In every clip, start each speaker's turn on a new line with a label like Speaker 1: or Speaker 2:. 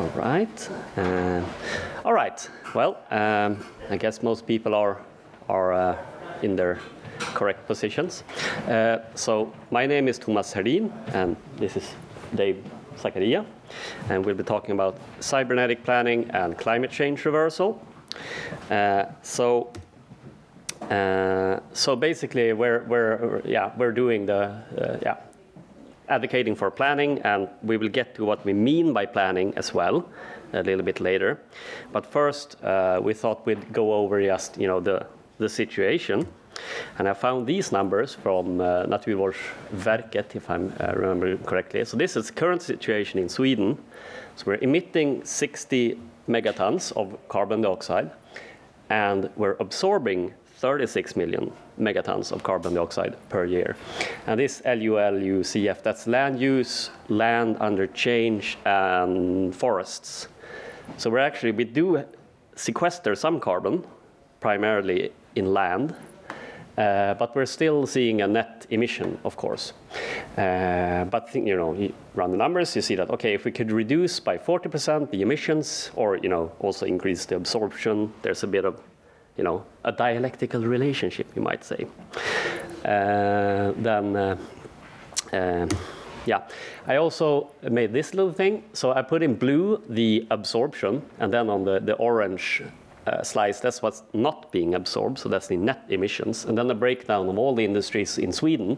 Speaker 1: All right. Uh, all right. Well, um, I guess most people are are uh, in their correct positions. Uh, so my name is Thomas Herdin, and this is Dave Zachariah, and we'll be talking about cybernetic planning and climate change reversal. Uh, so. Uh, so basically, we're, we're yeah we're doing the uh, yeah advocating for planning, and we will get to what we mean by planning as well a little bit later. But first, uh, we thought we'd go over just you know the the situation. And I found these numbers from uh, Naturvårdsverket, if I uh, remember correctly. So this is current situation in Sweden. So we're emitting 60 megatons of carbon dioxide, and we're absorbing 36 million megatons of carbon dioxide per year. And this LULUCF, that's land use, land under change, and forests. So we're actually, we do sequester some carbon, primarily in land, uh, but we're still seeing a net emission, of course. Uh, but you know, you run the numbers, you see that okay, if we could reduce by 40% the emissions, or you know, also increase the absorption, there's a bit of you know, a dialectical relationship, you might say. Uh, then, uh, uh, yeah, I also made this little thing. So I put in blue the absorption, and then on the, the orange uh, slice, that's what's not being absorbed, so that's the net emissions. And then a breakdown of all the industries in Sweden.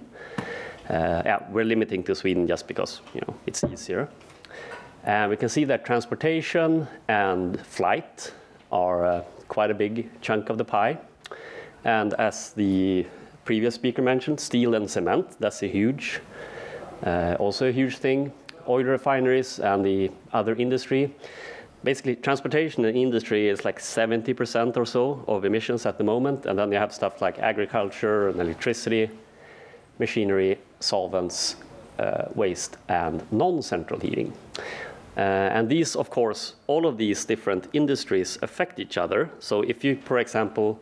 Speaker 1: Uh, yeah, we're limiting to Sweden just because you know it's easier. And we can see that transportation and flight are uh, quite a big chunk of the pie. And as the previous speaker mentioned, steel and cement, that's a huge, uh, also a huge thing. Oil refineries and the other industry. Basically, transportation and industry is like 70% or so of emissions at the moment. And then you have stuff like agriculture and electricity, machinery, solvents, uh, waste, and non central heating. Uh, and these, of course, all of these different industries affect each other. So if you, for example,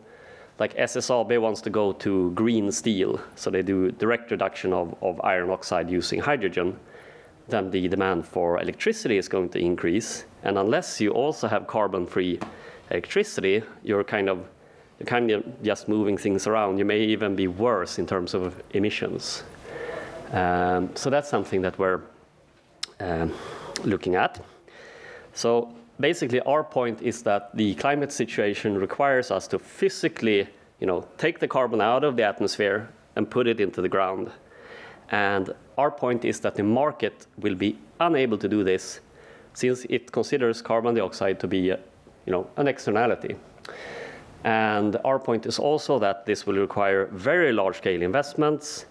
Speaker 1: like SSAB wants to go to green steel, so they do direct reduction of, of iron oxide using hydrogen, then the demand for electricity is going to increase. And unless you also have carbon-free electricity, you're kind of you're kind of just moving things around. You may even be worse in terms of emissions. Um, so that's something that we're um, looking at. So basically, our point is that the climate situation requires us to physically, you know, take the carbon out of the atmosphere and put it into the ground. And our point is that the market will be unable to do this since it considers carbon dioxide to be, uh, you know, an externality. And our point is also that this will require very large-scale investments.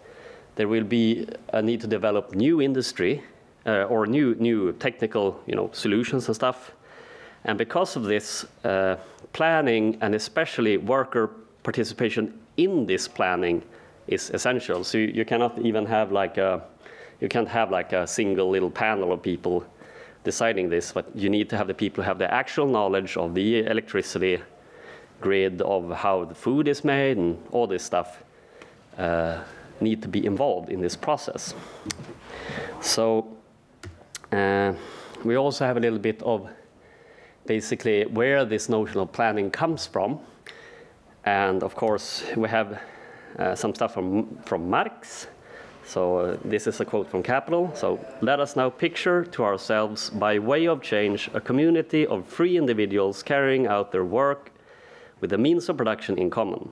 Speaker 1: There will be a need to develop new industry uh, or new new technical you know solutions and stuff. And because of this, uh, planning and especially worker participation in this planning is essential. So you, you, cannot even have like a you can't have like a single little panel of people deciding this, but you need to have the people who have the actual knowledge of the electricity grid, of how the food is made, and all this stuff uh, need to be involved in this process. So we also have a little bit of basically where this notion of planning comes from. And of course, we have uh, some stuff from, from Marx. So uh, this is a quote from Capital. So let us now picture to ourselves, by way of change, a community of free individuals carrying out their work with the means of production in common.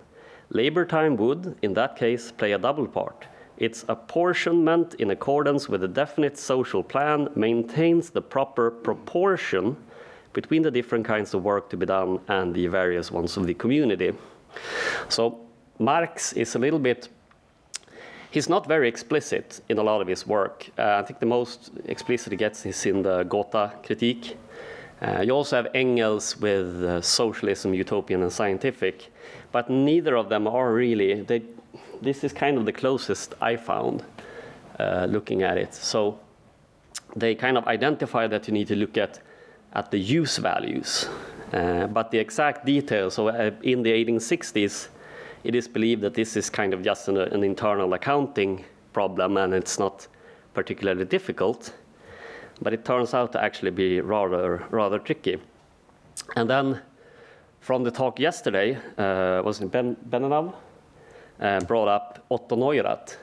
Speaker 1: Labor time would, in that case, play a double part. Its apportionment in accordance with a definite social plan maintains the proper proportion between the different kinds of work to be done and the various ones of the community. So Marx is a little bit he's not very explicit in a lot of his work. Uh, I think the most explicit he gets is in the Gotha critique. Uh, you also have Engels with uh, socialism, utopian, and scientific, but neither of them are really, they this is kind of the closest I found uh, looking at it. So they kind of identify that you need to look at at the use values, uh, but the exact details. So uh, in the 1860s, it is believed that this is kind of just an, an internal accounting problem, and it's not particularly difficult. but it turns out to actually be rather, rather tricky. And then from the talk yesterday, uh, was it Ben Benanav? Uh, brought up Otto Neurath.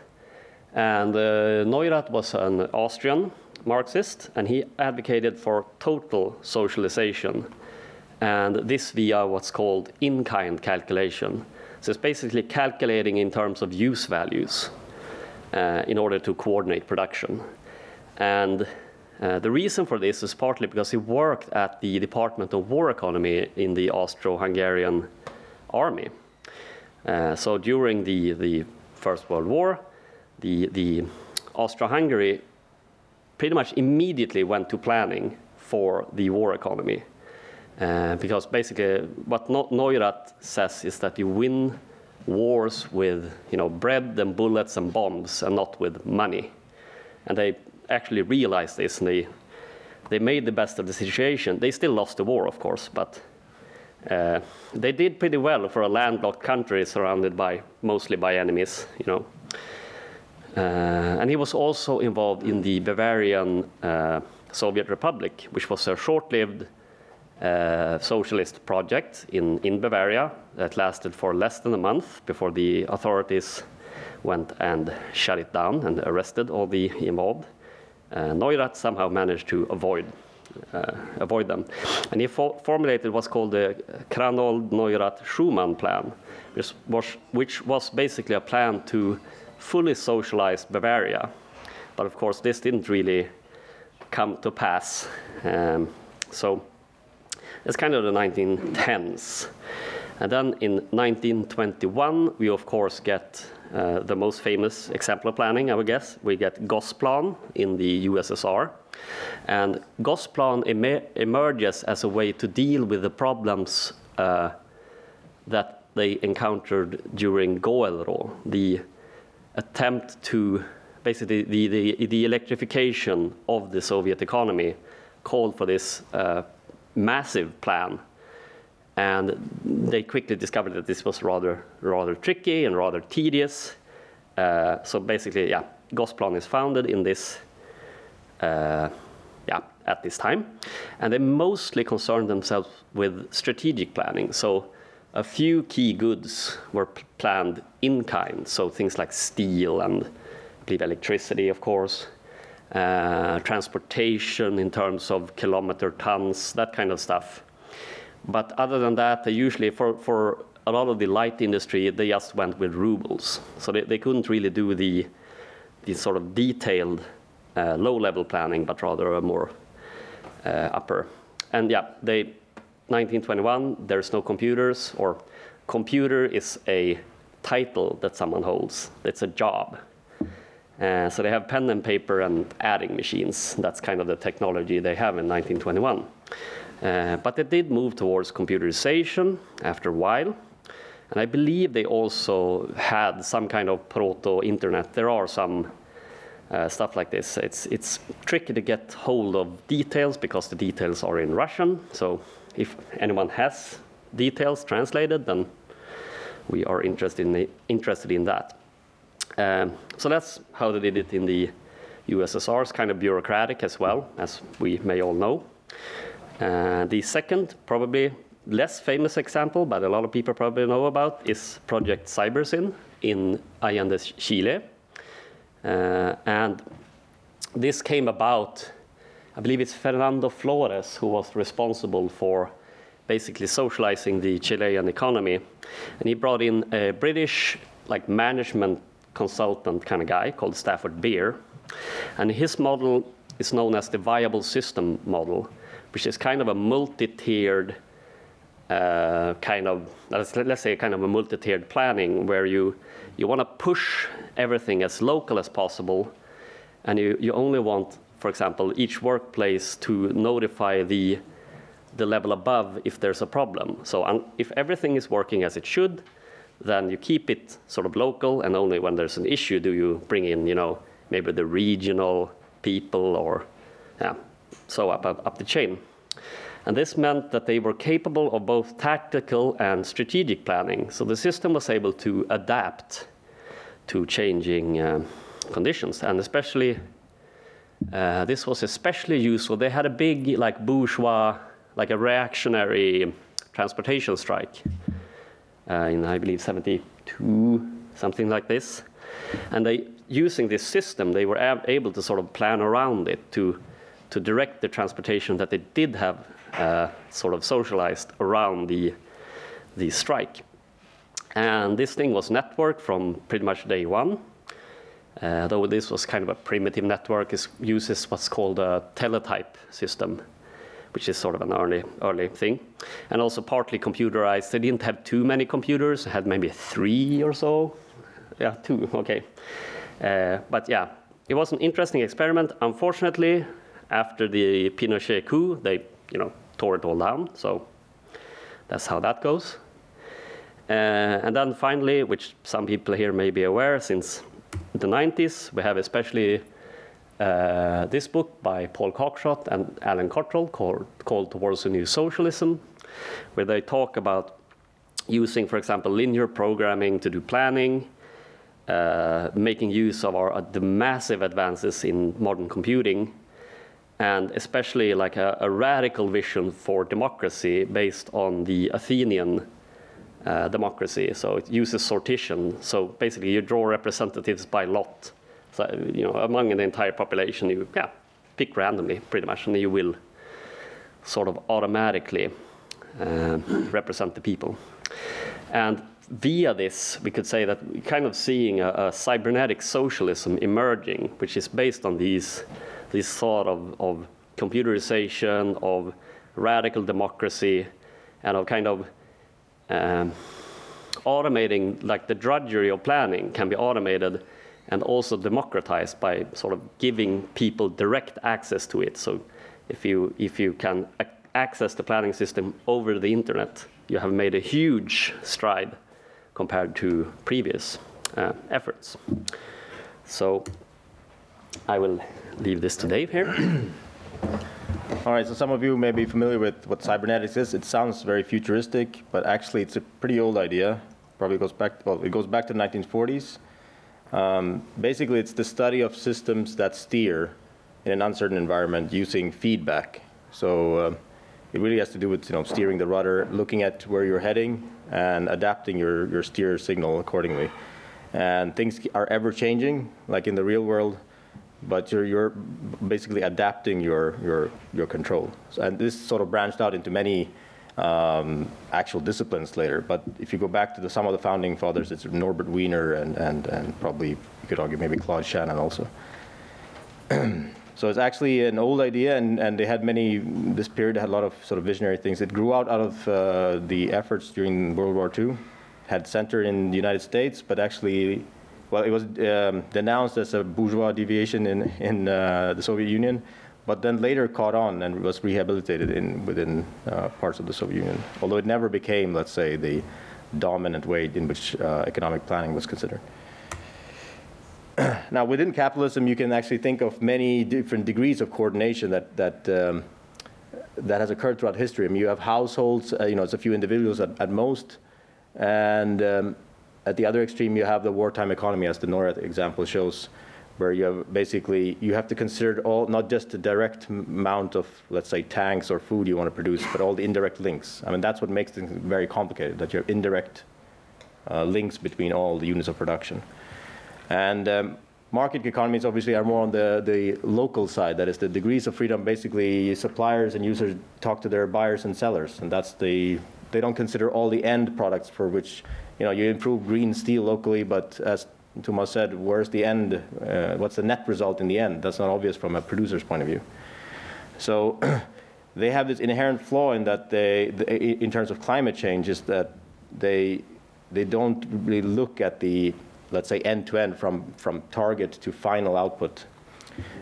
Speaker 1: And uh, Neurath was an Austrian Marxist, and he advocated for total socialization, and this via what's called in-kind calculation. So it's basically calculating in terms of use values uh, in order to coordinate production. And uh, the reason for this is partly because he worked at the Department of War Economy in the Austro-Hungarian army. Uh, so during the, the First World War, the, the Austro-Hungary pretty much immediately went to planning for the war economy. Uh, because basically what Neurath says is that you win wars with you know, bread and bullets and bombs and not with money. And they actually realized this and they, they made the best of the situation. They still lost the war, of course, but uh, they did pretty well for a landlocked country surrounded by mostly by enemies, you know. Uh, and he was also involved in the Bavarian uh, Soviet Republic, which was a short-lived uh, socialist project in, in Bavaria that lasted for less than a month before the authorities went and shut it down and arrested all the involved. Uh, Neurath somehow managed to avoid avoid them. And he fo formulated what's called the Kranold Neurath Schumann plan, which was, which was basically a plan to fully socialize Bavaria. But of course, this didn't really come to pass. Um, so it's kind of the 1910s. And then in 1921, we of course get uh, the most famous exemplar planning, I would guess. We get Gosplan in the USSR. And Gosplan em emerges as a way to deal with the problems uh, that they encountered during Goelro, the attempt to basically the, the, the electrification of the Soviet economy called for this uh, massive plan. And they quickly discovered that this was rather, rather tricky and rather tedious. Uh, so basically, yeah, Gosplan is founded in this, uh, yeah, at this time. And they mostly concerned themselves with strategic planning. So a few key goods were planned in kind, so things like steel and I believe electricity, of course, uh, transportation in terms of kilometer tons, that kind of stuff. But other than that, they usually, for, for a lot of the light industry, they just went with rubles. So they, they couldn't really do the, the sort of detailed uh, low level planning, but rather a more uh, upper. And yeah, they 1921, there's no computers, or computer is a title that someone holds. It's a job. Uh, so they have pen and paper and adding machines. That's kind of the technology they have in 1921. Uh, but they did move towards computerization after a while. And I believe they also had some kind of proto-internet. There are some uh, stuff like this. It's, it's tricky to get hold of details because the details are in Russian. So if anyone has details translated, then we are interested in, interested in that. Um, so that's how they did it in the USSR. It's kind of bureaucratic as well, as we may all know. Uh, the second, probably less famous example, but a lot of people probably know about, is Project Cybersyn in Allende, Chile. Uh, and this came about I believe it's Fernando Flores who was responsible for basically socializing the Chilean economy. And he brought in a British like management consultant kind of guy called Stafford Beer. And his model is known as the viable system model, which is kind of a multi-tiered uh, kind of, let's, let's say kind of a multi-tiered planning where you, you want to push everything as local as possible and you, you only want for example, each workplace to notify the, the level above if there's a problem. So um, if everything is working as it should, then you keep it sort of local, and only when there's an issue do you bring in, you know, maybe the regional people or, yeah, so up, up, up the chain. And this meant that they were capable of both tactical and strategic planning. So the system was able to adapt to changing uh, conditions, and especially Uh, this was especially useful. They had a big, like bourgeois, like a reactionary transportation strike uh, in, I believe, 72, something like this. And they, using this system, they were able to sort of plan around it to, to direct the transportation that they did have uh, sort of socialized around the, the strike. And this thing was networked from pretty much day one. Uh, though this was kind of a primitive network, it uses what's called a teletype system, which is sort of an early, early thing. And also partly computerized. They didn't have too many computers, they had maybe three or so. Yeah, two, okay. Uh, but yeah, it was an interesting experiment. Unfortunately, after the Pinochet coup, they, you know, tore it all down. So that's how that goes. Uh, and then finally, which some people here may be aware, since the 90s, we have especially uh, this book by Paul Cockshott and Allin Cottrell called, called Towards a New Socialism, where they talk about using, for example, linear programming to do planning, uh, making use of our, the massive advances in modern computing, and especially like a, a radical vision for democracy based on the Athenian uh, democracy. So it uses sortition. So basically, you draw representatives by lot. So you know, among the entire population, you yeah, pick randomly, pretty much, and you will sort of automatically uh, represent the people. And via this, we could say that kind of seeing a, a cybernetic socialism emerging, which is based on these this thought of, of computerization, of radical democracy, and of kind of um, automating, like the drudgery of planning can be automated and also democratized by sort of giving people direct access to it. So if you, if you can access the planning system over the internet, you have made a huge stride compared to previous uh, efforts. So I will leave this to Dave here.
Speaker 2: All right, so some of you may be familiar with what cybernetics is. It sounds very futuristic, but actually it's a pretty old idea. Probably goes back, well, it goes back to the 1940s. Um, basically, it's the study of systems that steer in an uncertain environment using feedback. So uh, it really has to do with you know, steering the rudder, looking at where you're heading, and adapting your, your steer signal accordingly. And things are ever changing, like in the real world but you're, you're basically adapting your, your, your control. So, and this sort of branched out into many um, actual disciplines later. But if you go back to the, some of the founding fathers, it's Norbert Wiener and, and, and probably you could argue maybe Claude Shannon also. so it's actually an old idea, and, and they had many, this period had a lot of sort of visionary things. It grew out, out of uh, the efforts during World War II, had center in the United States, but actually well, it was um, denounced as a bourgeois deviation in, in uh, the Soviet Union, but then later caught on and was rehabilitated in, within uh, parts of the Soviet Union, although it never became, let's say, the dominant way in which uh, economic planning was considered. now, within capitalism, you can actually think of many different degrees of coordination that, that, um, that has occurred throughout history. I mean, you have households, uh, you know, it's a few individuals at, at most, and um, at the other extreme, you have the wartime economy, as the Neurath example shows, where you have basically you have to consider all not just the direct amount of let's say tanks or food you want to produce, but all the indirect links. I mean that's what makes things very complicated. That you have indirect uh, links between all the units of production, and um, market economies obviously are more on the, the local side. That is the degrees of freedom. Basically, suppliers and users talk to their buyers and sellers, and that's the they don't consider all the end products for which you know, you improve green steel locally, but as Thomas said, where's the end? Uh, what's the net result in the end? That's not obvious from a producer's point of view. So they have this inherent flaw in that they, they, in terms of climate change, is that they they don't really look at the let's say end to end from from target to final output.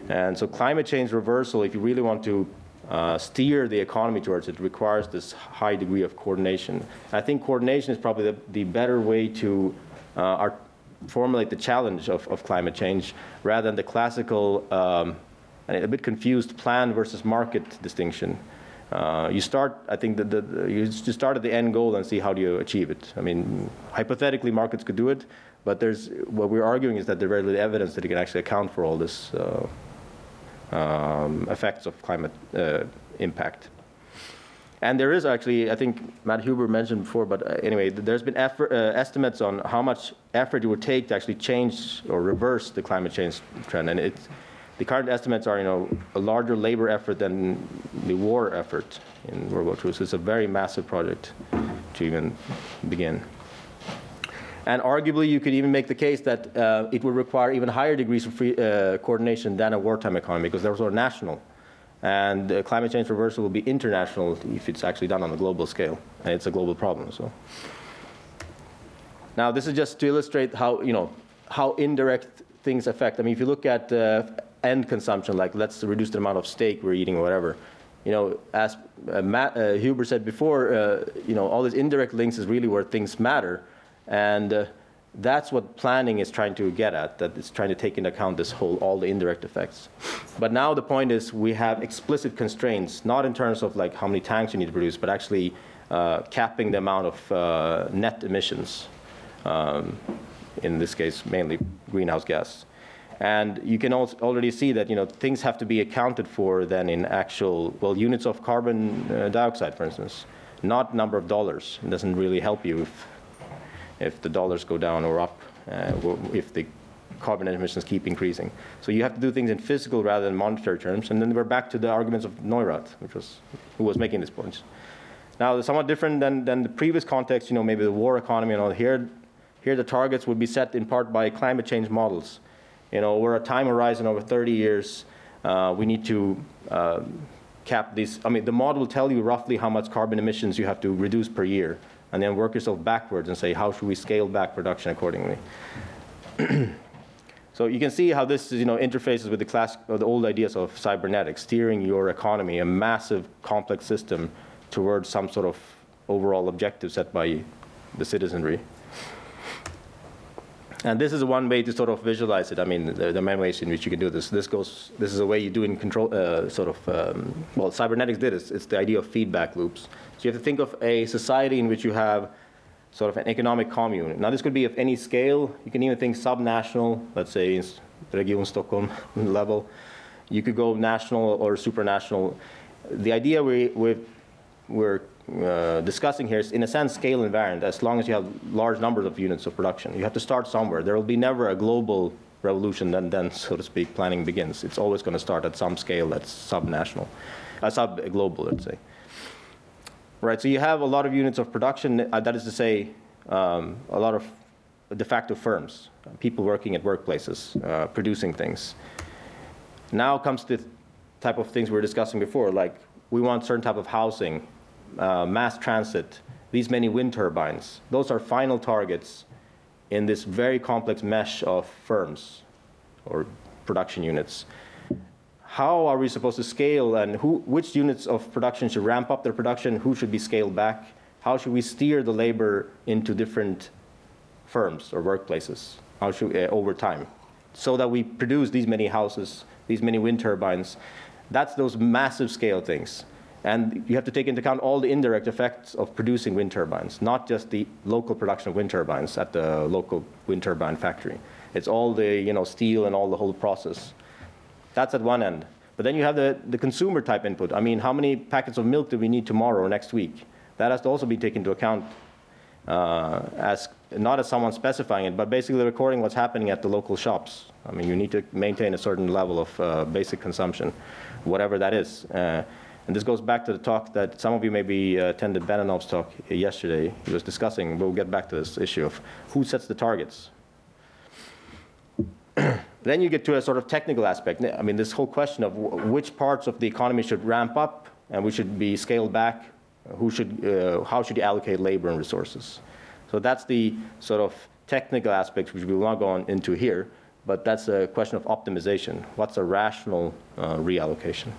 Speaker 2: And so climate change reversal, if you really want to uh, steer the economy towards it requires this high degree of coordination. I think coordination is probably the, the better way to uh, art- formulate the challenge of, of climate change rather than the classical, um, a bit confused plan versus market distinction. Uh, you start, I think, the, the, you just start at the end goal and see how do you achieve it. I mean, hypothetically, markets could do it, but there's what we're arguing is that there's very little evidence that it can actually account for all this uh, um, effects of climate uh, impact. And there is actually, I think Matt Huber mentioned before, but uh, anyway, there's been effort, uh, estimates on how much effort it would take to actually change or reverse the climate change trend. And it's, the current estimates are, you know, a larger labor effort than the war effort in World War II. So it's a very massive project to even begin. And arguably, you could even make the case that uh, it would require even higher degrees of free, uh, coordination than a wartime economy because those are sort of national. And uh, climate change reversal will be international if it's actually done on a global scale, and it's a global problem. So, now this is just to illustrate how you know how indirect things affect. I mean, if you look at uh, end consumption, like let's reduce the amount of steak we're eating or whatever. You know, as uh, Matt uh, Huber said before, you know, all these indirect links is really where things matter, and uh, that's what planning is trying to get at. That it's trying to take into account this whole all the indirect effects. But now the point is we have explicit constraints, not in terms of like how many tanks you need to produce, but actually uh, capping the amount of uh, net emissions. Um, in this case, mainly greenhouse gas. And you can already see that you know things have to be accounted for then in actual well units of carbon uh, dioxide, for instance, not number of dollars. It doesn't really help you if if the dollars go down or up, uh, if the carbon emissions keep increasing. So you have to do things in physical rather than monetary terms. And then we're back to the arguments of Neurath, which was who was making these points. Now, they're somewhat different than, than the previous context, you know, maybe the war economy and all. Here, here the targets would be set in part by climate change models. You know, over a time horizon over 30 years, uh, we need to uh, cap these. I mean, the model will tell you roughly how much carbon emissions you have to reduce per year, and then work yourself backwards and say, how should we scale back production accordingly? so you can see how this, you know, interfaces with the class, or the old ideas of cybernetics, steering your economy, a massive, complex system, towards some sort of overall objective set by the citizenry. And this is one way to sort of visualize it. I mean, there, there are many ways in which you can do this. This goes. This is a way you do in control. Uh, sort of. Um, well, cybernetics did it. It's the idea of feedback loops. So you have to think of a society in which you have sort of an economic commune. Now, this could be of any scale. You can even think subnational. Let's say in Region Stockholm level. You could go national or supranational. The idea we, we we're uh, discussing here is, in a sense, scale invariant, as long as you have large numbers of units of production. You have to start somewhere. There will be never a global revolution, then, then so to speak, planning begins. It's always going to start at some scale that's subnational, uh, sub-global, let's say. Right, so you have a lot of units of production, uh, that is to say, um, a lot of de facto firms, people working at workplaces, uh, producing things. Now comes the type of things we were discussing before, like we want certain type of housing, uh, mass transit, these many wind turbines. Those are final targets in this very complex mesh of firms or production units. How are we supposed to scale and who, which units of production should ramp up their production? Who should be scaled back? How should we steer the labor into different firms or workplaces? How should, uh, over time? So that we produce these many houses, these many wind turbines, that's those massive scale things. And you have to take into account all the indirect effects of producing wind turbines, not just the local production of wind turbines at the local wind turbine factory. It's all the you know, steel and all the whole process. That's at one end. But then you have the, the consumer type input. I mean, how many packets of milk do we need tomorrow or next week? That has to also be taken into account uh, as not as someone specifying it, but basically recording what's happening at the local shops. I mean, you need to maintain a certain level of uh, basic consumption whatever that is. Uh, and this goes back to the talk that some of you maybe uh, attended Benanav's talk yesterday. He was discussing, we'll get back to this issue of who sets the targets. then you get to a sort of technical aspect. I mean, this whole question of which parts of the economy should ramp up and which should be scaled back. Who should, uh, how should you allocate labor and resources? So that's the sort of technical aspect which we will not go on into here but that's a question of optimization. What's a rational uh, reallocation?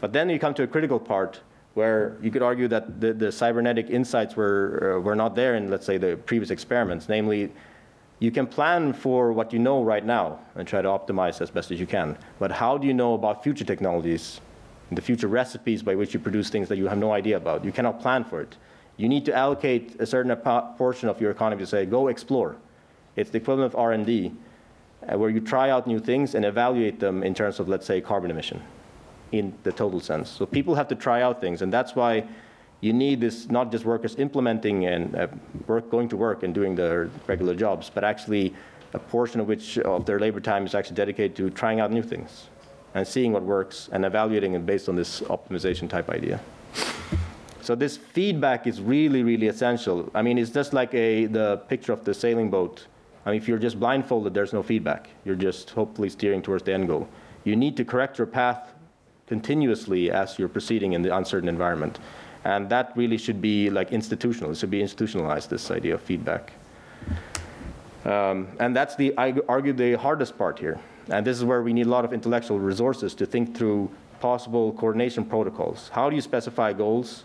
Speaker 2: But then you come to a critical part where you could argue that the, the cybernetic insights were, uh, were not there in, let's say, the previous experiments. Namely, you can plan for what you know right now and try to optimize as best as you can. But how do you know about future technologies, the future recipes by which you produce things that you have no idea about? You cannot plan for it. You need to allocate a certain portion of your economy to say, go explore. It's the equivalent of R&D uh, where you try out new things and evaluate them in terms of, let's say, carbon emission in the total sense. So people have to try out things, and that's why you need this not just workers implementing and uh, work, going to work and doing their regular jobs, but actually a portion of which of their labor time is actually dedicated to trying out new things and seeing what works and evaluating it based on this optimization type idea. So this feedback is really, really essential. I mean, it's just like a, the picture of the sailing boat. I mean, if you're just blindfolded, there's no feedback. You're just hopefully steering towards the end goal. You need to correct your path continuously as you're proceeding in the uncertain environment. And that really should be like institutional. It should be institutionalized, this idea of feedback. Um, and that's the, I argue, the hardest part here. And this is where we need a lot of intellectual resources to think through possible coordination protocols. How do you specify goals?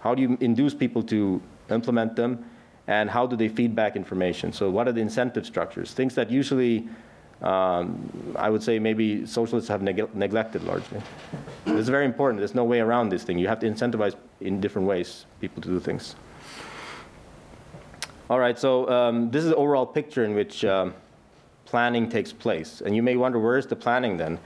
Speaker 2: How do you induce people to implement them? And how do they feedback information? So, what are the incentive structures? Things that usually, um, I would say, maybe socialists have neg- neglected largely. This is very important. There's no way around this thing. You have to incentivize in different ways people to do things. All right, so um, this is the overall picture in which um, planning takes place. And you may wonder, where is the planning then?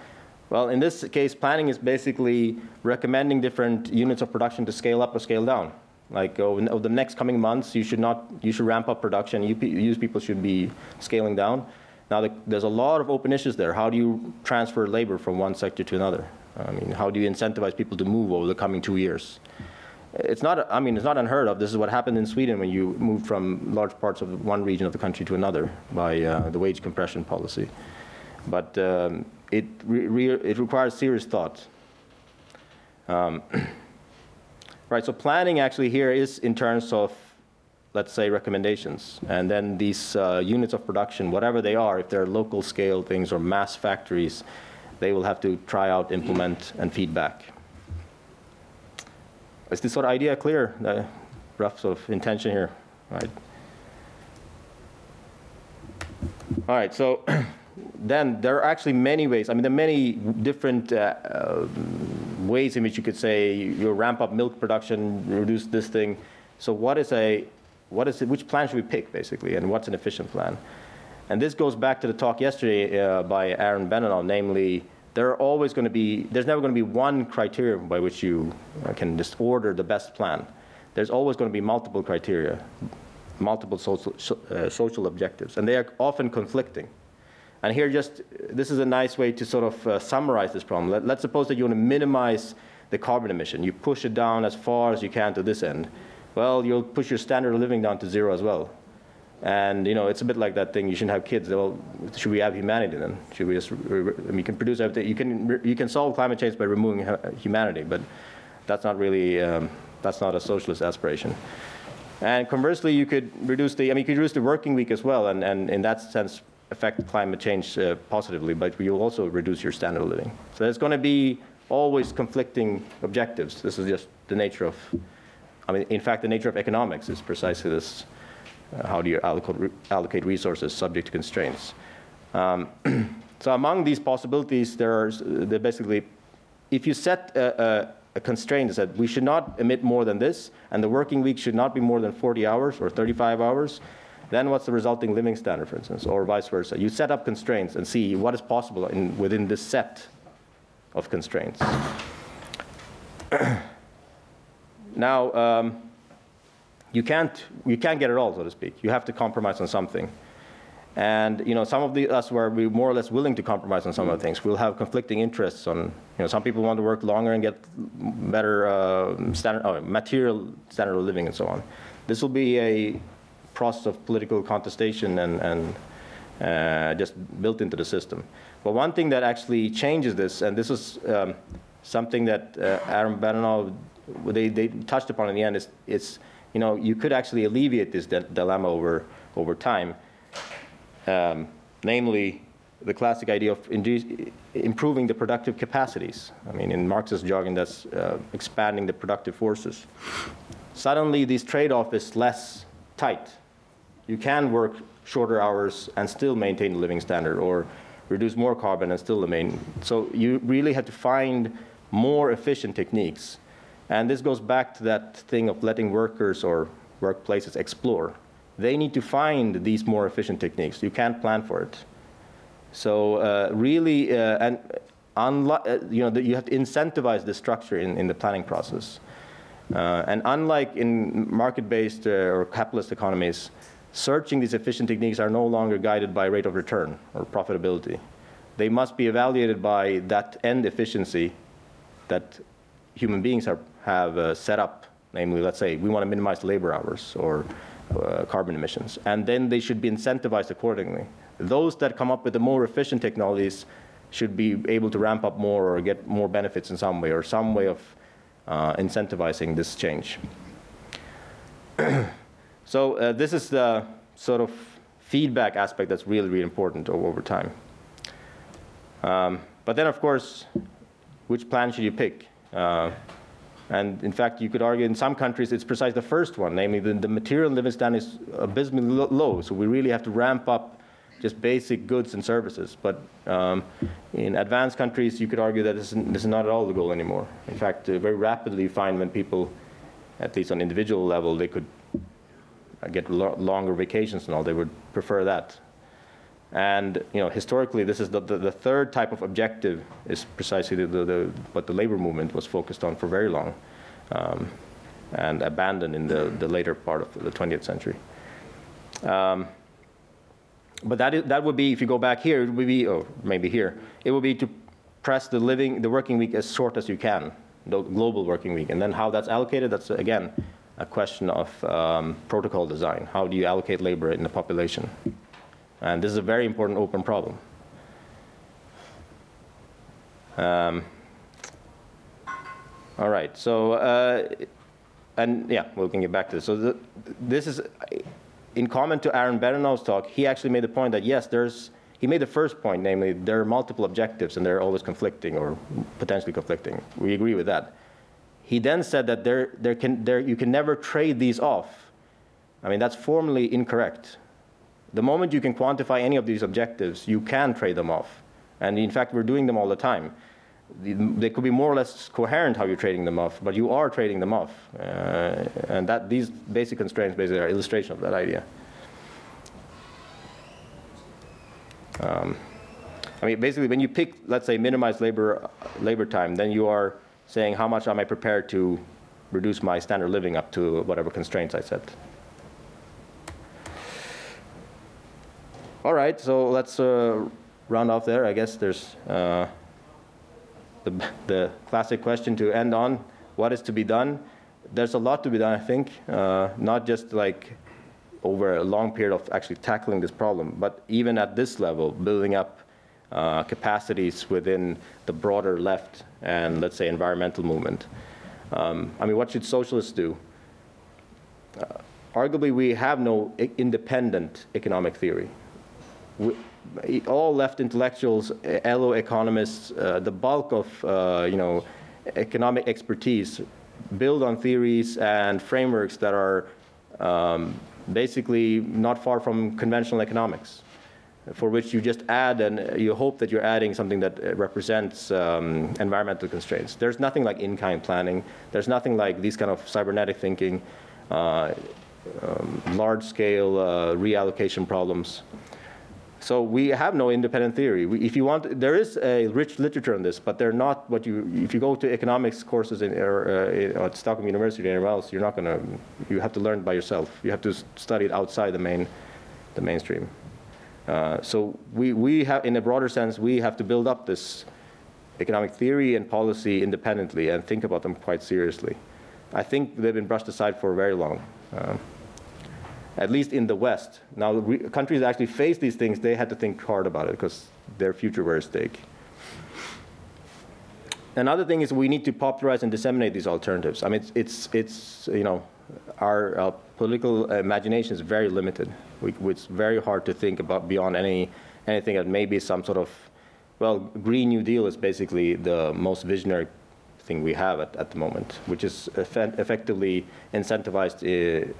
Speaker 2: Well, in this case, planning is basically recommending different units of production to scale up or scale down. Like over, over the next coming months, you should not, you should ramp up production. You, use people should be scaling down. Now, the, there's a lot of open issues there. How do you transfer labor from one sector to another? I mean, how do you incentivize people to move over the coming two years? It's not, I mean, it's not unheard of. This is what happened in Sweden when you moved from large parts of one region of the country to another by uh, the wage compression policy. But um, it, re- re- it requires serious thought. Um, right, so planning actually here is in terms of, let's say, recommendations. And then these uh, units of production, whatever they are, if they're local scale things or mass factories, they will have to try out, implement, and feedback. Is this sort of idea clear? The rough sort of intention here, right? All right, so then there are actually many ways. I mean, there are many different uh, uh, ways in which you could say you ramp up milk production, reduce this thing. So what is a, what is it, which plan should we pick basically, and what's an efficient plan? And this goes back to the talk yesterday uh, by Aaron Benanav, namely there are always going to be, there's never going to be one criteria by which you can just order the best plan. There's always going to be multiple criteria, multiple social, uh, social objectives, and they are often conflicting. And here, just this is a nice way to sort of uh, summarize this problem. Let, let's suppose that you want to minimize the carbon emission. You push it down as far as you can to this end. Well, you'll push your standard of living down to zero as well. And you know, it's a bit like that thing. You shouldn't have kids. Well, should we have humanity then? Should we just? I mean, you can produce everything. You can you can solve climate change by removing humanity, but that's not really um, that's not a socialist aspiration. And conversely, you could reduce the. I mean, you could reduce the working week as well, and, and in that sense, affect climate change uh, positively. But you'll also reduce your standard of living. So there's going to be always conflicting objectives. This is just the nature of. I mean, in fact, the nature of economics is precisely this. Uh, how do you allocate, resources subject to constraints? Um, so among these possibilities, there are basically, if you set a, a, a constraint that we should not emit more than this, and the working week should not be more than 40 hours or 35 hours, then what's the resulting living standard, for instance, or vice versa? You set up constraints and see what is possible in, within this set of constraints. now, um, you can't, you can't get it all, so to speak. You have to compromise on something. And you know, some of the, us were we more or less willing to compromise on some of the things. We'll have conflicting interests on. You know, some people want to work longer and get better uh, standard, oh, material standard of living and so on. This will be a process of political contestation and, and uh, just built into the system. But one thing that actually changes this, and this is um, something that uh, Aaron Benanav they, they touched upon in the end, is it's you know, you could actually alleviate this dilemma over, over time. Um, namely, the classic idea of improving the productive capacities. I mean, in Marxist jargon, that's uh, expanding the productive forces. Suddenly, this trade off is less tight. You can work shorter hours and still maintain the living standard, or reduce more carbon and still remain. So, you really have to find more efficient techniques and this goes back to that thing of letting workers or workplaces explore. They need to find these more efficient techniques. You can't plan for it. So uh, really, uh, and unlike, uh, you know, you have to incentivize the structure in, in the planning process. Uh, and unlike in market-based uh, or capitalist economies, searching these efficient techniques are no longer guided by rate of return or profitability. They must be evaluated by that end efficiency that human beings are, have uh, set up. Namely, let's say we want to minimize labor hours or uh, carbon emissions, and then they should be incentivized accordingly. Those that come up with the more efficient technologies should be able to ramp up more or get more benefits in some way or some way of uh, incentivizing this change. so uh, this is the sort of feedback aspect that's really, really important over time. Um, but then, of course, which plan should you pick? Uh, and in fact, you could argue in some countries it's precisely the first one, namely the, the material living standard is abysmally low, so we really have to ramp up just basic goods and services. But um, in advanced countries, you could argue that this is, this is, not at all the goal anymore. In fact, uh, very rapidly you find when people, at least on individual level, they could uh, get lo longer vacations and all, they would prefer that. And you know, historically, this is the, the, the third type of objective is precisely the, the, what the labor movement was focused on for very long, um, and abandoned in the, the later part of the 20th century. Um, but that, is, that would be, if you go back here, it would be, or maybe here, it would be to press the living, the working week as short as you can, the global working week. And then how that's allocated, that's again a question of um, protocol design. How do you allocate labor in the population? And this is a very important open problem. Um, all right, so, uh, and yeah, we can get back to this. So the, this is, in comment to Aaron Benanav's talk, he actually made the point that yes, there's, he made the first point, namely, there are multiple objectives and they're always conflicting or potentially conflicting. We agree with that. He then said that there, there can, there, you can never trade these off. I mean, that's formally incorrect. The moment you can quantify any of these objectives, you can trade them off. And in fact, we're doing them all the time. They could be more or less coherent how you're trading them off, but you are trading them off. Uh, and that, these basic constraints basically are illustration of that idea. Um, I mean, basically, when you pick, let's say, minimize labor, labor time, then you are saying how much am I prepared to reduce my standard living up to whatever constraints I set. All right, so let's uh, round off there. I guess there's uh, the, the classic question to end on what is to be done? There's a lot to be done, I think, uh, not just like over a long period of actually tackling this problem, but even at this level, building up uh, capacities within the broader left and, let's say, environmental movement. Um, I mean, what should socialists do? Uh, arguably, we have no independent economic theory all left intellectuals, LO economists, uh, the bulk of uh, you know economic expertise build on theories and frameworks that are um, basically not far from conventional economics, for which you just add and you hope that you're adding something that represents um, environmental constraints. There's nothing like in-kind planning. There's nothing like these kind of cybernetic thinking, uh, um, large-scale uh, reallocation problems. So we have no independent theory. We, if you want, there is a rich literature on this, but they're not what you. If you go to economics courses in, uh, at Stockholm University or anywhere else, you're not to. You have to learn by yourself. You have to study it outside the main, the mainstream. Uh, so we we have, in a broader sense, we have to build up this economic theory and policy independently and think about them quite seriously. I think they've been brushed aside for very long. Uh, at least in the West. Now, re- countries actually face these things, they had to think hard about it because their future were at stake. Another thing is we need to popularize and disseminate these alternatives. I mean, it's, it's, it's you know, our uh, political imagination is very limited. We, it's very hard to think about beyond any, anything that may be some sort of, well, Green New Deal is basically the most visionary thing we have at, at the moment, which is eff- effectively incentivized uh,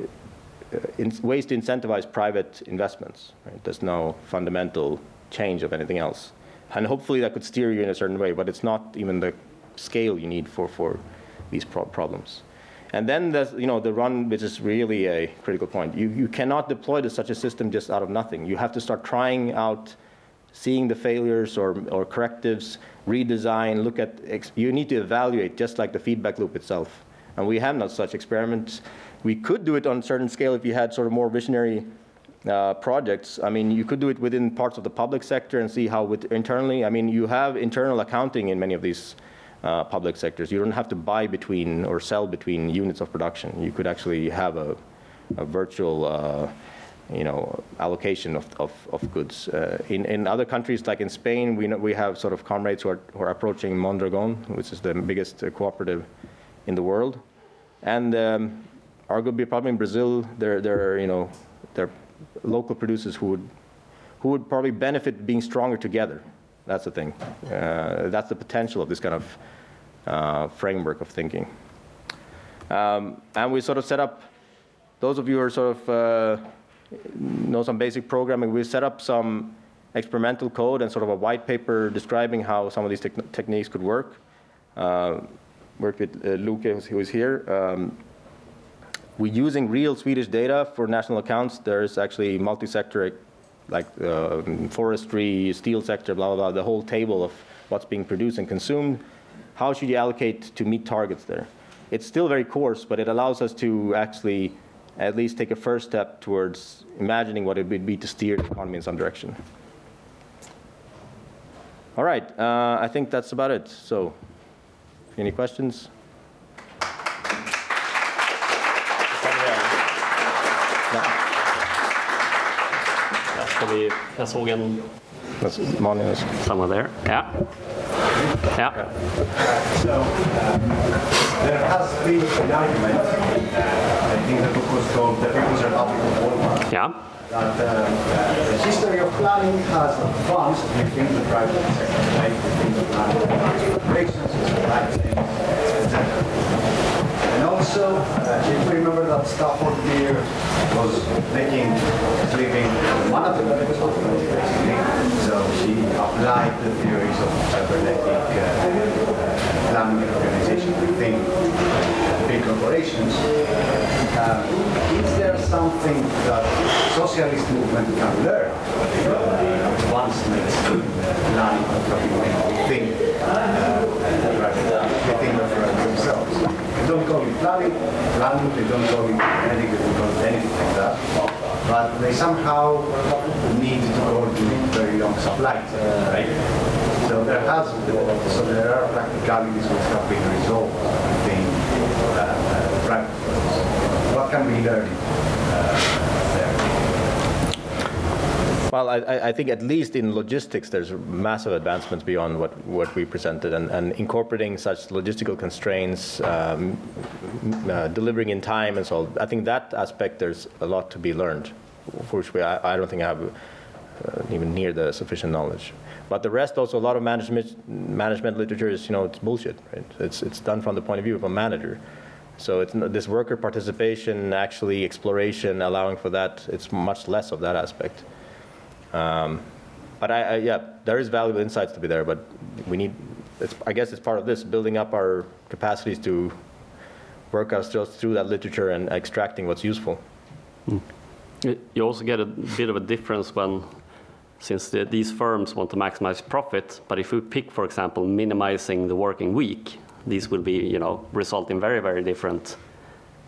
Speaker 2: Uh, in ways to incentivize private investments. Right? There's no fundamental change of anything else. And hopefully that could steer you in a certain way, but it's not even the scale you need for, for these pro- problems. And then there's you know, the run, which is really a critical point. You, you cannot deploy to such a system just out of nothing. You have to start trying out seeing the failures or, or correctives, redesign, look at, ex- you need to evaluate just like the feedback loop itself. And we have not such experiments. We could do it on a certain scale if you had sort of more visionary uh, projects. I mean, you could do it within parts of the public sector and see how with internally, I mean, you have internal accounting in many of these uh, public sectors. You don't have to buy between or sell between units of production. You could actually have a, a virtual, uh, you know, allocation of, of, of goods. Uh, in, in other countries, like in Spain, we, know, we have sort of comrades who are, who are approaching Mondragon, which is the biggest cooperative in the world. And um, arguably, probably in Brazil, there, there are, you know, there are local producers who would, who would probably benefit being stronger together. That's the thing. Uh, that's the potential of this kind of uh, framework of thinking. Um, and we sort of set up, those of you who are sort of uh, know some basic programming, we set up some experimental code and sort of a white paper describing how some of these tech- techniques could work. Uh, worked with uh, Luke, who is here. Um, we're using real Swedish data for national accounts. There's actually multi-sector, like uh, forestry, steel sector, blah, blah, blah, the whole table of what's being produced and consumed. How should you allocate to meet targets there? It's still very coarse, but it allows us to actually at least take a first step towards imagining what it would be to steer the economy in some direction. All right, uh, I think that's about it. So, any questions?
Speaker 1: Vi, jag såg en,
Speaker 2: That's Malin.
Speaker 1: samma där. Ja. Ja.
Speaker 3: So um, there has been an argument, uh, I think the book was called The People's Republic of Walmart,
Speaker 1: Ja.
Speaker 3: that uh, the history of planning has advanced within the private sector, right? Within the planning, operations, supply chains, etc. Also, uh, if you remember that Stafford Beer was making living one of the benefits of basically. So she applied the theories of cybernetic uh, uh, planning and organization within big corporations. Uh, is there something that socialist movement can learn uh, once makes planning within uh, within the firm themselves? They don't call it they don't call it anything, they don't call it anything like that. But they somehow need to coordinate very long supply chains, right? So there has, so there are practicalities which have been resolved within uh, uh. What can we learn uh, there?
Speaker 2: Well, I- I, think at least in logistics, there's massive advancements beyond what, what we presented, and, and incorporating such logistical constraints, um, uh, delivering in time, and so on. I think that aspect there's a lot to be learned, for which we, I, I don't think I have uh, even near the sufficient knowledge. But the rest, also, a lot of management management literature is, you know, it's bullshit, right? It's it's done from the point of view of a manager. So it's this worker participation, actually exploration, allowing for that. It's much less of that aspect. Um, But I, I, yeah, there is valuable insights to be there, but we need, it's, I guess it's part of this, building up our capacities to work ourselves through that literature and extracting what's useful.
Speaker 1: You also get a bit of a difference when, since the, these firms want to maximize profit, but if we pick, for example, minimizing the working week, these will be, you know, result in very, very different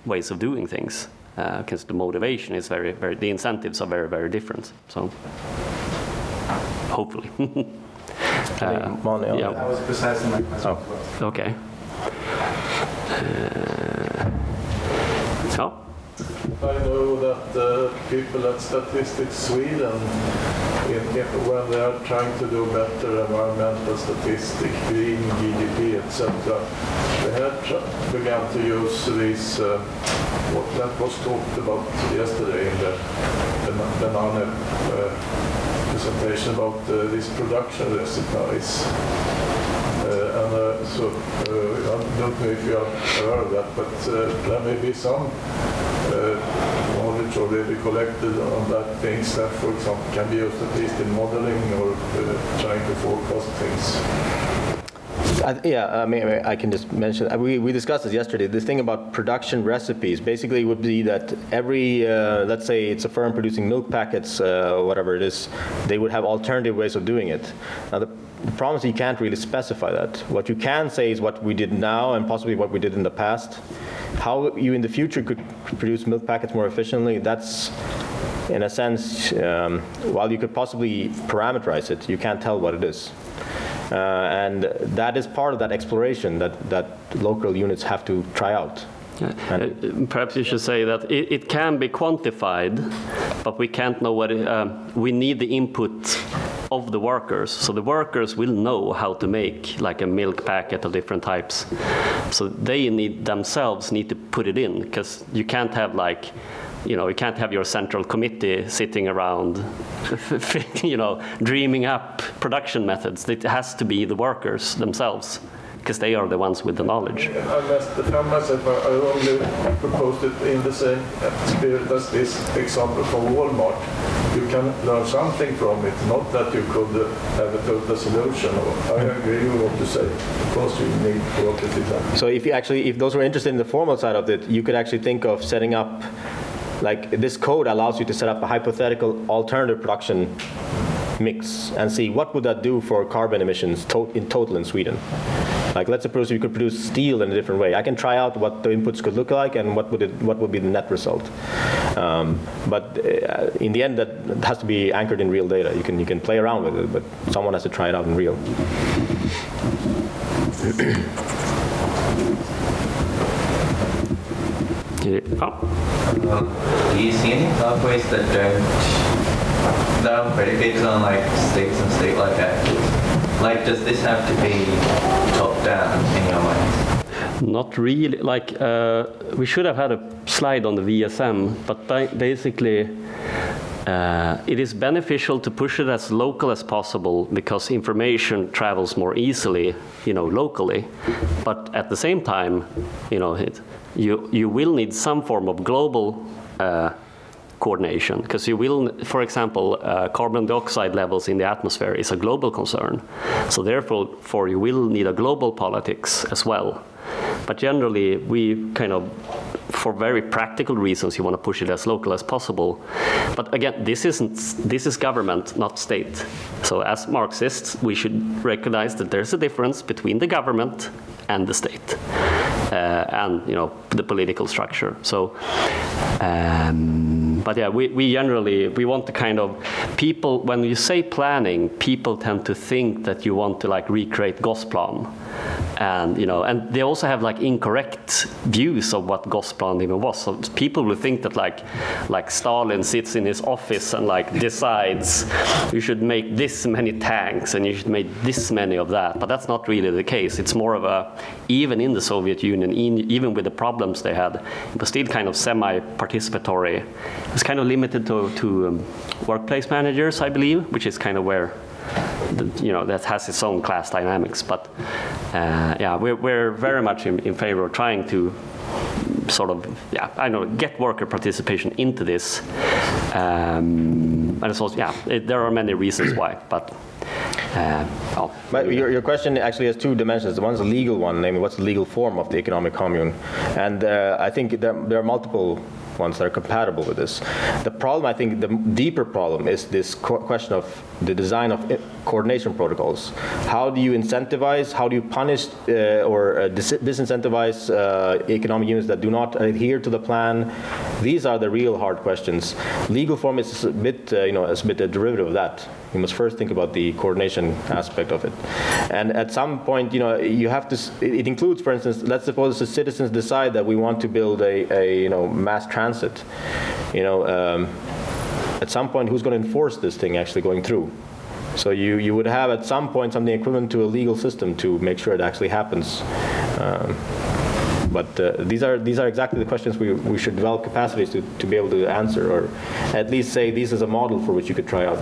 Speaker 1: ways of doing things. Because the motivation is very, very, the incentives are very, very different. So, hopefully. Uh,
Speaker 2: Malin, yeah.
Speaker 1: yeah.
Speaker 3: That was precisely my question.
Speaker 2: Oh.
Speaker 1: Okay. Uh, ja.
Speaker 4: I know that uh, people at Statistics Sweden, in, in, when they are trying to do better environmental statistics, green GDP, etc., they have begun to use these, uh, what that was talked about yesterday in the, the, the uh, presentation about uh, these production recipes. Uh, and uh, so uh, I don't know if you are aware of that, but uh, there may be some knowledge already collected on that things that, for example, can be used at least in modeling or uh, trying to forecast things.
Speaker 2: I, yeah, I mean, I can just mention, uh, we, we discussed this yesterday. This thing about production recipes basically would be that every, uh, let's say it's a firm producing milk packets, uh, whatever it is, they would have alternative ways of doing it. Now, the, the problem is you can't really specify that. What you can say is what we did now and possibly what we did in the past. How you in the future could produce milk packets more efficiently, that's, in a sense, um, while you could possibly parameterize it, you can't tell what it is. Uh, and that is part of that exploration that, that local units have to try out.
Speaker 1: Uh, Perhaps you should say that it, it can be quantified, but we can't know what it, um, we need the input of the workers. So the workers will know how to make like a milk packet of different types. So they need themselves need to put it in because you can't have like you know, you can't have your central committee sitting around, you know, dreaming up production methods. It has to be the workers themselves, because they are the ones with the knowledge.
Speaker 4: I must defend myself, I I only proposed it in the same spirit as this example from Walmart. You can learn something from it, not that you could uh, have a total solution. I agree with what you say, of course you need to work with it.
Speaker 2: So if you actually, if those were interested in the formal side of it, you could actually think of setting up, like this code allows you to set up a hypothetical alternative production mix and see what would that do for carbon emissions to- in total in Sweden. Like let's suppose you could produce steel in a different way. I can try out what the inputs could look like and what would it, what would be the net result. Um, but uh, in the end, that has to be anchored in real data. You can you can play around with it, but someone has to try it out in real.
Speaker 1: Yeah.
Speaker 5: Um, do you see any pathways that don't that are predicated on like states and state-like actors? Like, does this have to be top down in your mind?
Speaker 1: Not really. Like uh, we should have had a slide on the VSM, but basically, uh, it is beneficial to push it as local as possible because information travels more easily, you know, locally. But at the same time, you know, it, you you will need some form of global. Uh, coordination. Because you will for example uh, carbon dioxide levels in the atmosphere is a global concern. So therefore for you will need a global politics as well. But generally we kind of for very practical reasons you want to push it as local as possible. But again this isn't this is government not state. So as marxists we should recognize that there's a difference between the government and the state uh, and you know the political structure. So um, but yeah, we, we generally we want to kind of people when you say planning, people tend to think that you want to like recreate Gosplan, and you know, and they also have like incorrect views of what Gosplan even was. So people will think that like like Stalin sits in his office and like decides you should make this many tanks and you should make this many of that, but that's not really the case. It's more of a even in the Soviet Union, in, even with the problems they had, it was still kind of semi-participatory. It's kind of limited to, to um, workplace managers, I believe, which is kind of where, you know, that has its own class dynamics. But uh, yeah, we're, we're very much in, in favor of trying to sort of, yeah, I know, get worker participation into this. Um, and it's also, yeah, it, there are many reasons why, but. Uh,
Speaker 2: But your, your question actually has two dimensions. The one's a legal one, namely what's the legal form of the economic commune? And uh, I think there, there are multiple ones that are compatible with this. The problem, I think, the deeper problem is this question of the design of coordination protocols. How do you incentivize, how do you punish uh, or uh, dis- disincentivize uh, economic units that do not adhere to the plan? These are the real hard questions. Legal form is a bit, you know, is a bit a derivative of that. You must first think about the coordination aspect of it. And at some point, you know, you have to, it includes, for instance, let's suppose the citizens decide that we want to build a, a you know, mass transit. You know, um, at some point, who's going to enforce this thing actually going through? So you, you would have at some point something equivalent to a legal system to make sure it actually happens. Um, but uh, these are these are exactly the questions we, we should develop capacities to, to be able to answer, or at least say this is a model for which you could try out.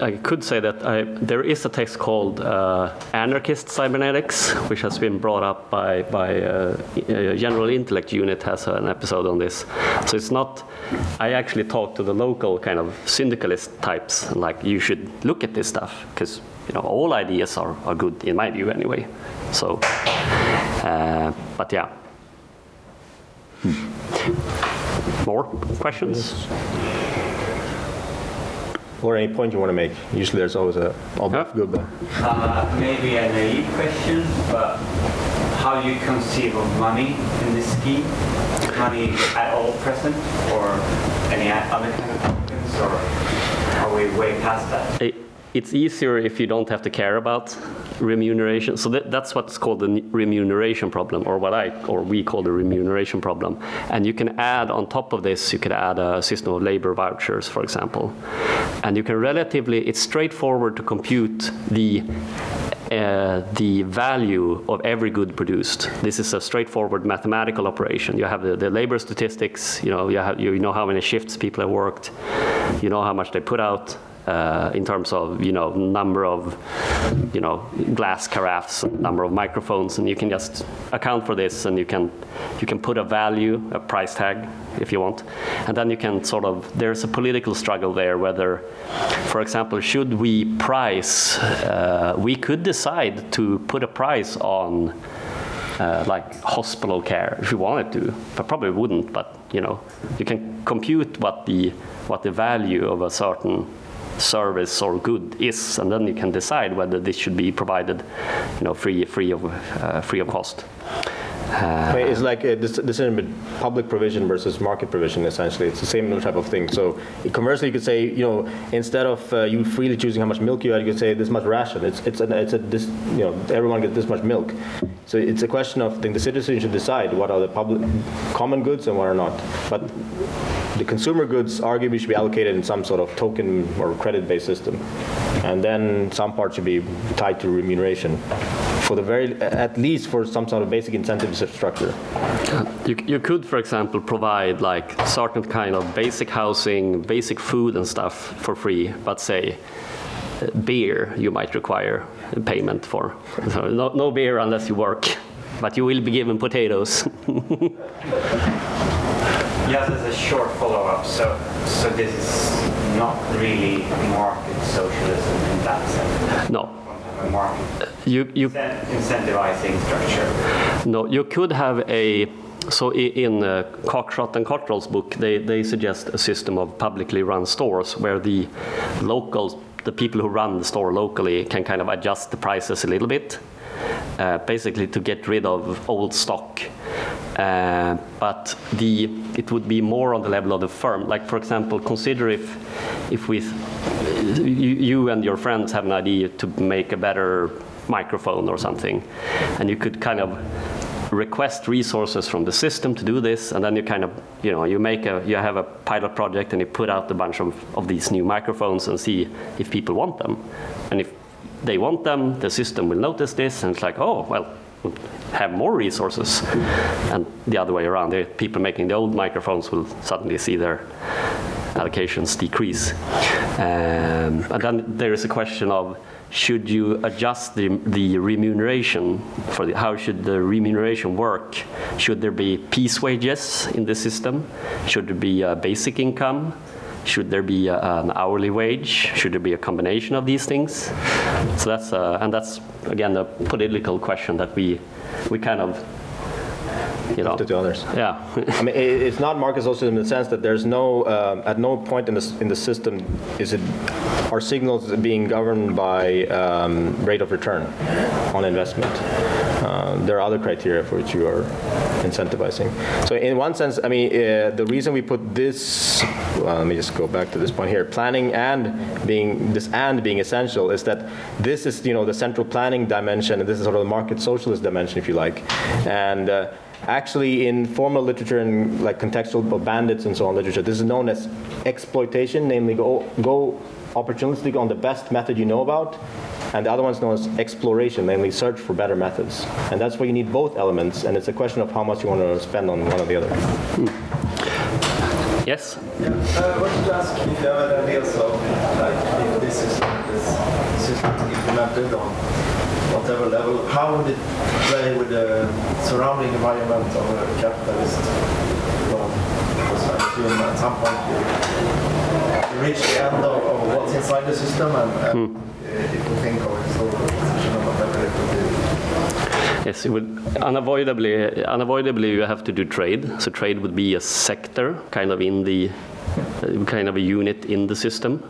Speaker 1: I could say that I, there is a text called uh, Anarchist Cybernetics, which has been brought up by, by uh, General Intellect Unit has an episode on this. So it's not, I actually talked to the local kind of syndicalist types, like, you should look at this stuff, because you know, all ideas are, are good in my view anyway. So, uh, but yeah. More questions?
Speaker 2: Or any point you want to make? Usually there's always a,
Speaker 1: Yeah.
Speaker 2: good, but
Speaker 6: Uh, maybe a naive question, but how do you conceive of money in this scheme? Money at all present, or any other kind of tokens, or are we way past that?
Speaker 1: It- It's easier if you don't have to care about remuneration. So that, that's what's called the remuneration problem, or what I or we call the remuneration problem. And you can add on top of this, you could add a system of labor vouchers, for example. And you can relatively, it's straightforward to compute the uh, the value of every good produced. This is a straightforward mathematical operation. You have the, the labor statistics, you know, you, have, you know how many shifts people have worked, you know how much they put out uh, in terms of, you know, number of, you know, glass carafes, number of microphones, and you can just account for this and you can, you can put a value, a price tag, if you want. And then you can sort of, there's a political struggle there whether, for example, should we price, uh, we could decide to put a price on uh, like hospital care if you wanted to, but probably wouldn't. But you know, you can compute what the what the value of a certain service or good is, and then you can decide whether this should be provided, you know, free free of uh, free of cost.
Speaker 2: I mean, it's like a dec- decision between public provision versus market provision, essentially. It's the same type of thing. So conversely, you could say, you know, instead of uh, you freely choosing how much milk you add, you could say this much ration. It's, it's, an, it's a, this, you know, everyone gets this much milk. So it's a question of, the citizen should decide what are the public, common goods and what are not. But the consumer goods arguably should be allocated in some sort of token or credit-based system. And then some part should be tied to remuneration for the very, at least for some sort of basic incentive structure.
Speaker 1: You, you could, for example, provide like certain kind of basic housing, basic food and stuff for free, but say uh, beer you might require payment for. So no, no beer unless you work, but you will be given potatoes.
Speaker 6: Just as a short follow-up, so so this is not really market socialism in that sense.
Speaker 1: no,
Speaker 6: a market
Speaker 1: you, you
Speaker 6: incentivizing structure.
Speaker 1: No, you could have a. So in uh, Cockshott and Cottrell's book, they, they suggest a system of publicly run stores where the locals, the people who run the store locally, can kind of adjust the prices a little bit, uh, basically to get rid of old stock. Uh, but the it would be more on the level of the firm. Like for example, consider if if we you, you and your friends have an idea to make a better microphone or something, and you could kind of request resources from the system to do this, and then you kind of, you know, you make a, you have a pilot project and you put out a bunch of, of these new microphones and see if people want them. And if they want them, the system will notice this and it's like, oh, well, have more resources. And the other way around, the people making the old microphones will suddenly see their allocations decrease. Um, and then there is a question of should you adjust the, the remuneration for the, how should the remuneration work? Should there be piece wages in the system? Should there be a basic income? Should there be a, an hourly wage? Should there be a combination of these things? So that's uh, and that's again a political question that we we kind of you know
Speaker 2: to the others.
Speaker 1: yeah
Speaker 2: I mean, i- it's not market socialism in the sense that there's no, um, at no point in the, in the system is it, are signals being governed by um, rate of return on investment. Uh, There are other criteria for which you are incentivizing. So in one sense, I mean, uh, the reason we put this, well, let me just go back to this point here, planning and being, this and being essential is that this is, you know, the central planning dimension, and this is sort of the market socialist dimension, if you like. And uh, Actually, in formal literature and like contextual bandits and so on literature, this is known as exploitation, namely go, go opportunistic on the best method you know about, and the other one's known as exploration, namely search for better methods. And that's where you need both elements, and it's a question of how much you want to spend on one or the other. Hmm.
Speaker 1: yes
Speaker 7: Yeah, uh, I wanted to ask if you have any ideas of like if this system, this system implemented on whatever level, how would it play with the surrounding environment of a capitalist world? Because I assume at some point you, you reach the end of, of what's inside the system and, and hmm. uh, if we think of to do?
Speaker 1: Yes, it would unavoidably, unavoidably you have to do trade. So trade would be a sector, kind of in the, kind of a unit in the system.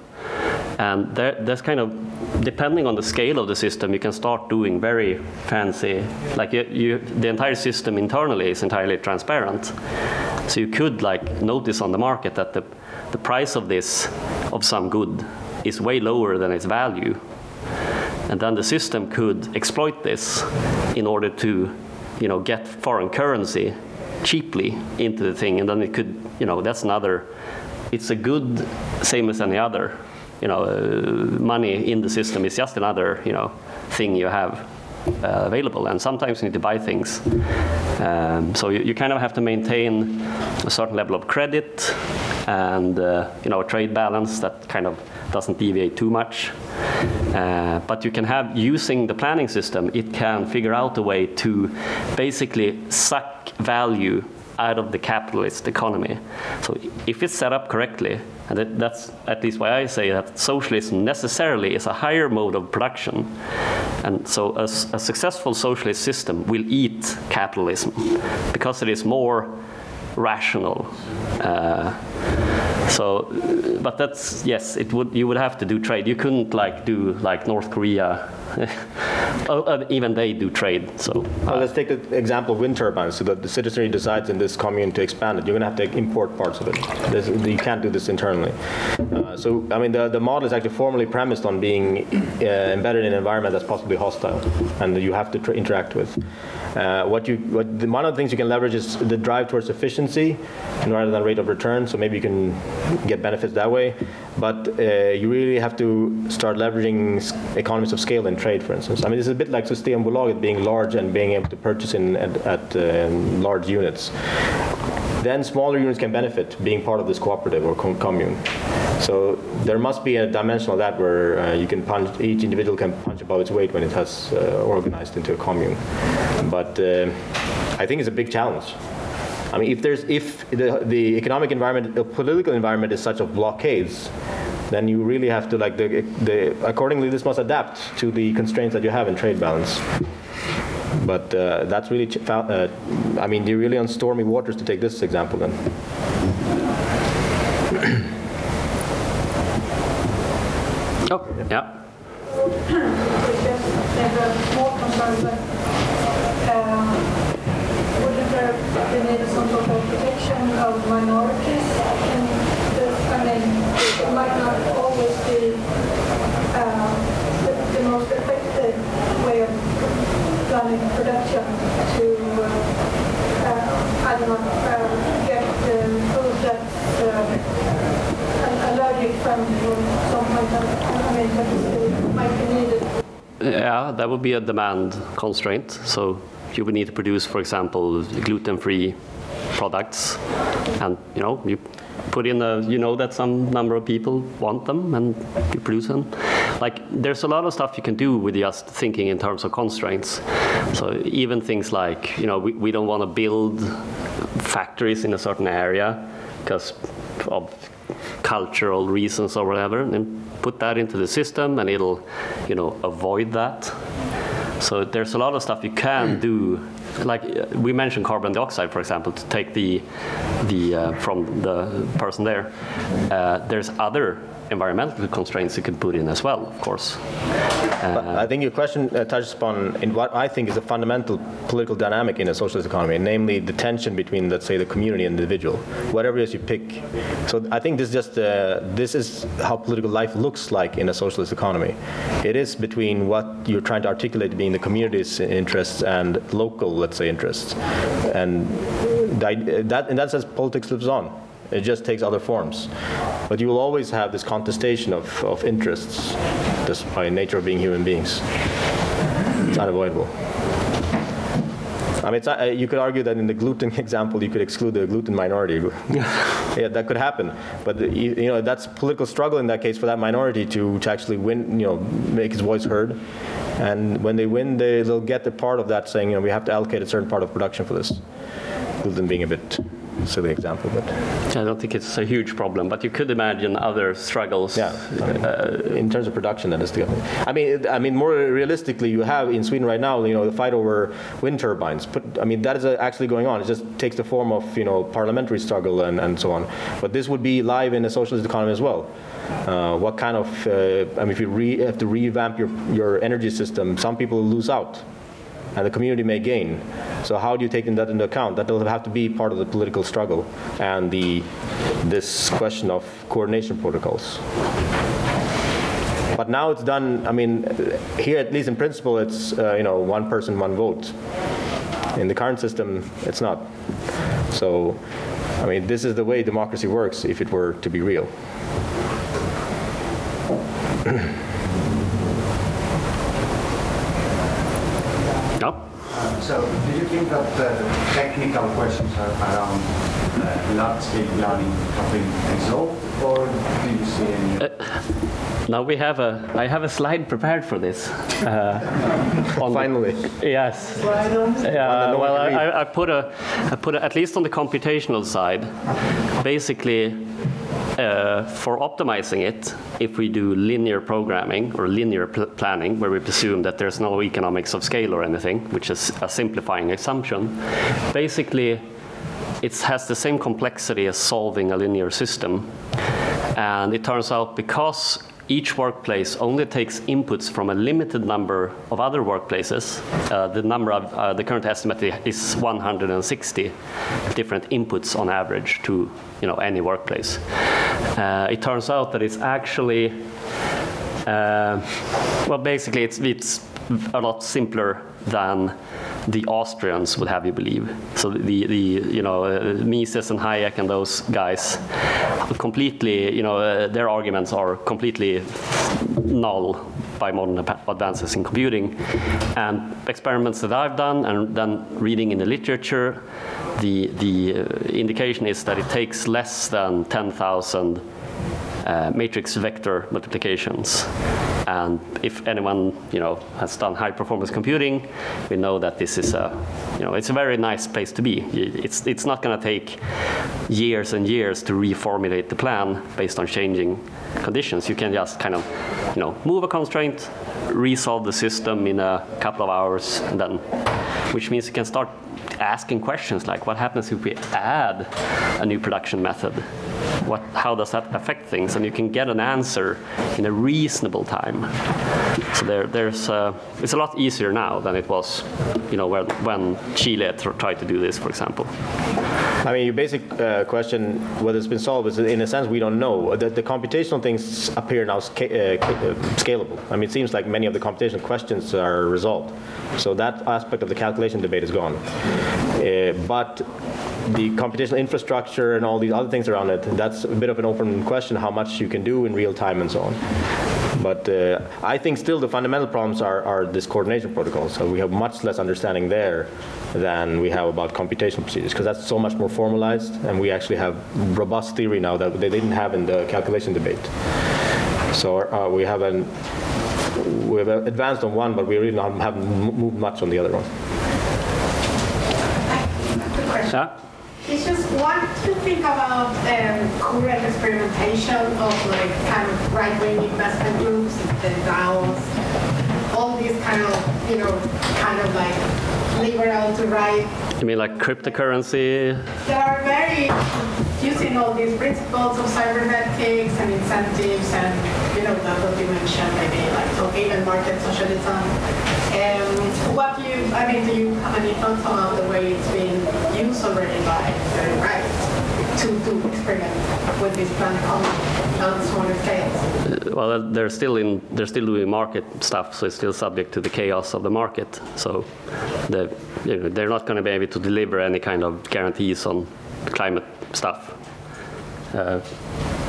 Speaker 1: And there's kind of, depending on the scale of the system, you can start doing very fancy, like you, you, the entire system internally is entirely transparent. So you could like notice on the market that the, the price of this, of some good, is way lower than its value. And then the system could exploit this in order to, you know, get foreign currency cheaply into the thing. And then it could, you know, that's another, it's a good, same as any other. You know, uh, money in the system is just another, you know, thing you have uh, available. And sometimes you need to buy things. Um, so you, you kind of have to maintain a certain level of credit and, uh, you know, a trade balance that kind of doesn't deviate too much. Uh, but you can have, using the planning system, it can figure out a way to basically suck value out of the capitalist economy. So if it's set up correctly, and that, that's at least why I say that socialism necessarily is a higher mode of production. And so a successful socialist system will eat capitalism because it is more rational. Uh, so, but that's yes, it would you would have to do trade. You couldn't like do like North Korea. oh, uh, even they do trade. So
Speaker 2: Well, let's take the example of wind turbines. So that the citizenry decides in this commune to expand it, you're going to have to import parts of it. This, you can't do this internally. Uh, so, I mean, the, the model is actually formally premised on being uh, embedded in an environment that's possibly hostile, and you have to interact with. Uh, what you, what the, one of the things you can leverage is the drive towards efficiency, rather than rate of return. So maybe you can get benefits that way. But uh, you really have to start leveraging economies of scale in trade, for instance. I mean, this is a bit like Systembolaget being large and being able to purchase in at, at uh, large units. Then smaller units can benefit being part of this cooperative or com- commune. So there must be a dimension of that where uh, you can punch, each individual can punch above its weight when it has uh, organized into a commune. But uh, I think it's a big challenge. I mean, if there's if the, the economic environment, the political environment is such of blockades, then you really have to like the, the accordingly this must adapt to the constraints that you have in trade balance. But uh, that's really, uh, I mean, you're really on stormy waters to take this example then.
Speaker 1: oh yeah.
Speaker 8: Just have a small concern, but um, wouldn't there be needed some sort of protection of minorities? in this? I mean, it might not always be um, the the most effective way of planning production to, uh, uh, I don't know, uh, get uh, food that's uh, allergic friendly or something like that. I mean, but it might be needed.
Speaker 1: Yeah, that would be a demand constraint. So you would need to produce, for example, gluten-free products, and you know you put in a you know that some number of people want them, and you produce them. Like there's a lot of stuff you can do with just thinking in terms of constraints. So even things like you know we, we don't want to build factories in a certain area because of cultural reasons or whatever, and put that into the system, and it'll, you know, avoid that. So there's a lot of stuff you can do. Like we mentioned carbon dioxide, for example, to take the the uh, from the person there. Uh, there's other environmental constraints you could put in as well, of course.
Speaker 2: But I think your question uh, touches upon in what I think is a fundamental political dynamic in a socialist economy, namely the tension between, let's say, the community and the individual, whatever it is you pick. So I think this is just uh, this is how political life looks like in a socialist economy. It is between what you're trying to articulate being the community's interests and local, let's say, interests, and that, that in that sense, politics lives on. It just takes other forms. But you will always have this contestation of, of interests, just by nature of being human beings. It's unavoidable. I mean, it's, uh, you could argue that in the gluten example, you could exclude the gluten minority. yeah, that could happen. But the, you, you know, that's political struggle in that case for that minority to, to actually win, you know, make his voice heard. And when they win, they, they'll get the part of that saying, you know, we have to allocate a certain part of production for this. Gluten being a bit silly example, but
Speaker 1: I don't think it's a huge problem, but you could imagine other struggles.
Speaker 2: yeah. in terms of production, that is the. I mean, I mean, more realistically, you have in Sweden right now, you know, the fight over wind turbines. But I mean, that is uh, actually going on. It just takes the form of you know parliamentary struggle and, and so on. But this would be live in a socialist economy as well. Uh, what kind of? Uh, I mean, if you re, have to revamp your your energy system, some people lose out and the community may gain. So how do you take that into account? That will have to be part of the political struggle and the this question of coordination protocols. But now it's done. I mean, here at least in principle, it's uh, you know one person, one vote. In the current system, it's not. So, I mean, this is the way democracy works if it were to be real.
Speaker 1: No?
Speaker 3: So, do you think that uh, the technical questions are around uh, large-scale planning have been resolved, or do you see any?
Speaker 1: Now we have a, I have a slide prepared for this. Uh, on the-
Speaker 2: Finally.
Speaker 1: yes. Yeah,
Speaker 2: no one
Speaker 1: well, I. I I put a, I put a, at least on the computational side, basically, uh, for optimizing it, if we do linear programming or linear pl- planning, where we presume that there's no economics of scale or anything, which is a simplifying assumption, basically, it has the same complexity as solving a linear system. And it turns out because each workplace only takes inputs from a limited number of other workplaces, uh, the number of uh, the current estimate is 160 different inputs on average to you know any workplace. Uh, it turns out that it's actually uh, well, basically, it's, it's a lot simpler than the Austrians would have you believe. So the, the you know, uh, Mises and Hayek and those guys completely, you know, uh, their arguments are completely null by modern advances in computing. And experiments that I've done and then reading in the literature, the, the uh, indication is that it takes less than 10,000 uh, matrix vector multiplications. And if anyone, you know, has done high performance computing, we know that this is a, you know, it's a very nice place to be. It's, it's not going to take years and years to reformulate the plan based on changing conditions. You can just kind of, you know, move a constraint, resolve the system in a couple of hours, and then, which means you can start asking questions like, what happens if we add a new production method? What, how does that affect things? And you can get an answer in a reasonable time. So there, there's, uh, it's a lot easier now than it was, you know, when, when Chile tr- tried to do this, for example.
Speaker 2: I mean, your basic uh, question, whether it's been solved, is in a sense we don't know. The, the computational things appear now sca- uh, scalable. I mean, it seems like many of the computational questions are resolved. So that aspect of the calculation debate is gone. Uh, but the computational infrastructure and all these other things around it, that's a bit of an open question how much you can do in real time and so on. But uh, I think still the fundamental problems are, are this coordination protocol. So we have much less understanding there than we have about computational procedures because that's so much more formalized and we actually have robust theory now that they didn't have in the calculation debate. So uh, we have an we have advanced on one, but we really haven't moved much on the other one.
Speaker 1: Yeah?
Speaker 9: It's just what you think about um, current experimentation of like kind of right-wing investment groups, the DAOs, all these kind of, you know, kind of like liberal to right
Speaker 1: You mean like cryptocurrency?
Speaker 9: that are very using all these principles of cybernetics and incentives and, you know, that what you mentioned, maybe like so even market socialism. Um, what do you, I mean, do you have any thoughts about the way it's been used already by the right to, to experiment with this plan on smaller scales?
Speaker 1: Well, they're still in. They're still doing market stuff, so it's still subject to the chaos of the market. So, the, you know, they're not going to be able to deliver any kind of guarantees on climate stuff. Uh,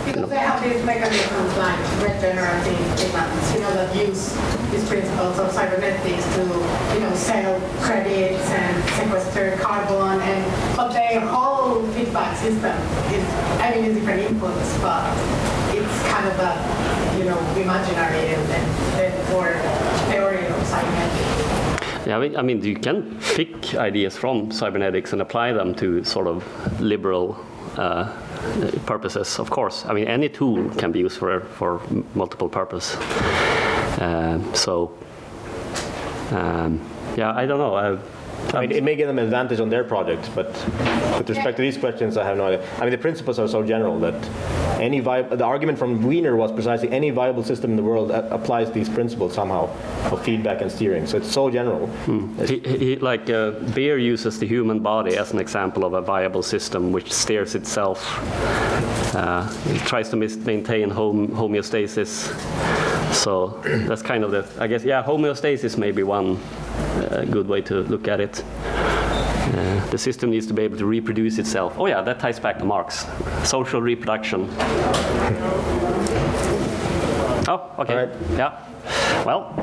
Speaker 9: Because they have these mechanisms like regenerative payments, you know, that use these principles of cybernetics to, you know, sell credits and sequester carbon and, but their whole feedback system is, I mean, it's different inputs, but it's kind of a, you know, imaginary and then, then or theory of cybernetics.
Speaker 1: Yeah, I mean, you can pick ideas from cybernetics and apply them to sort of liberal uh, purposes, of course. I mean, any tool can be used for, for multiple purpose. Um so, um, yeah, I don't know. I,
Speaker 2: I mean, it may give them an advantage on their project, but with respect to these questions, I have no idea. I mean, the principles are so general that any viable, the argument from Wiener was precisely any viable system in the world a- applies these principles somehow of feedback and steering. So it's so general.
Speaker 1: he, he, like uh, Beer uses the human body as an example of a viable system which steers itself. Uh, it tries to mis- maintain home, homeostasis. So that's kind of the, I guess, yeah, homeostasis may be one good way to look at it. Uh, the system needs to be able to reproduce itself. Oh yeah, that ties back to Marx. Social reproduction. Oh, okay.
Speaker 2: Right.
Speaker 1: Yeah. Well,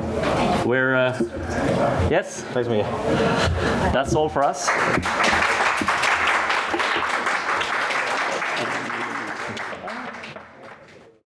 Speaker 1: we're, uh, yes,
Speaker 2: Thanks, Mia.
Speaker 1: that's all for us.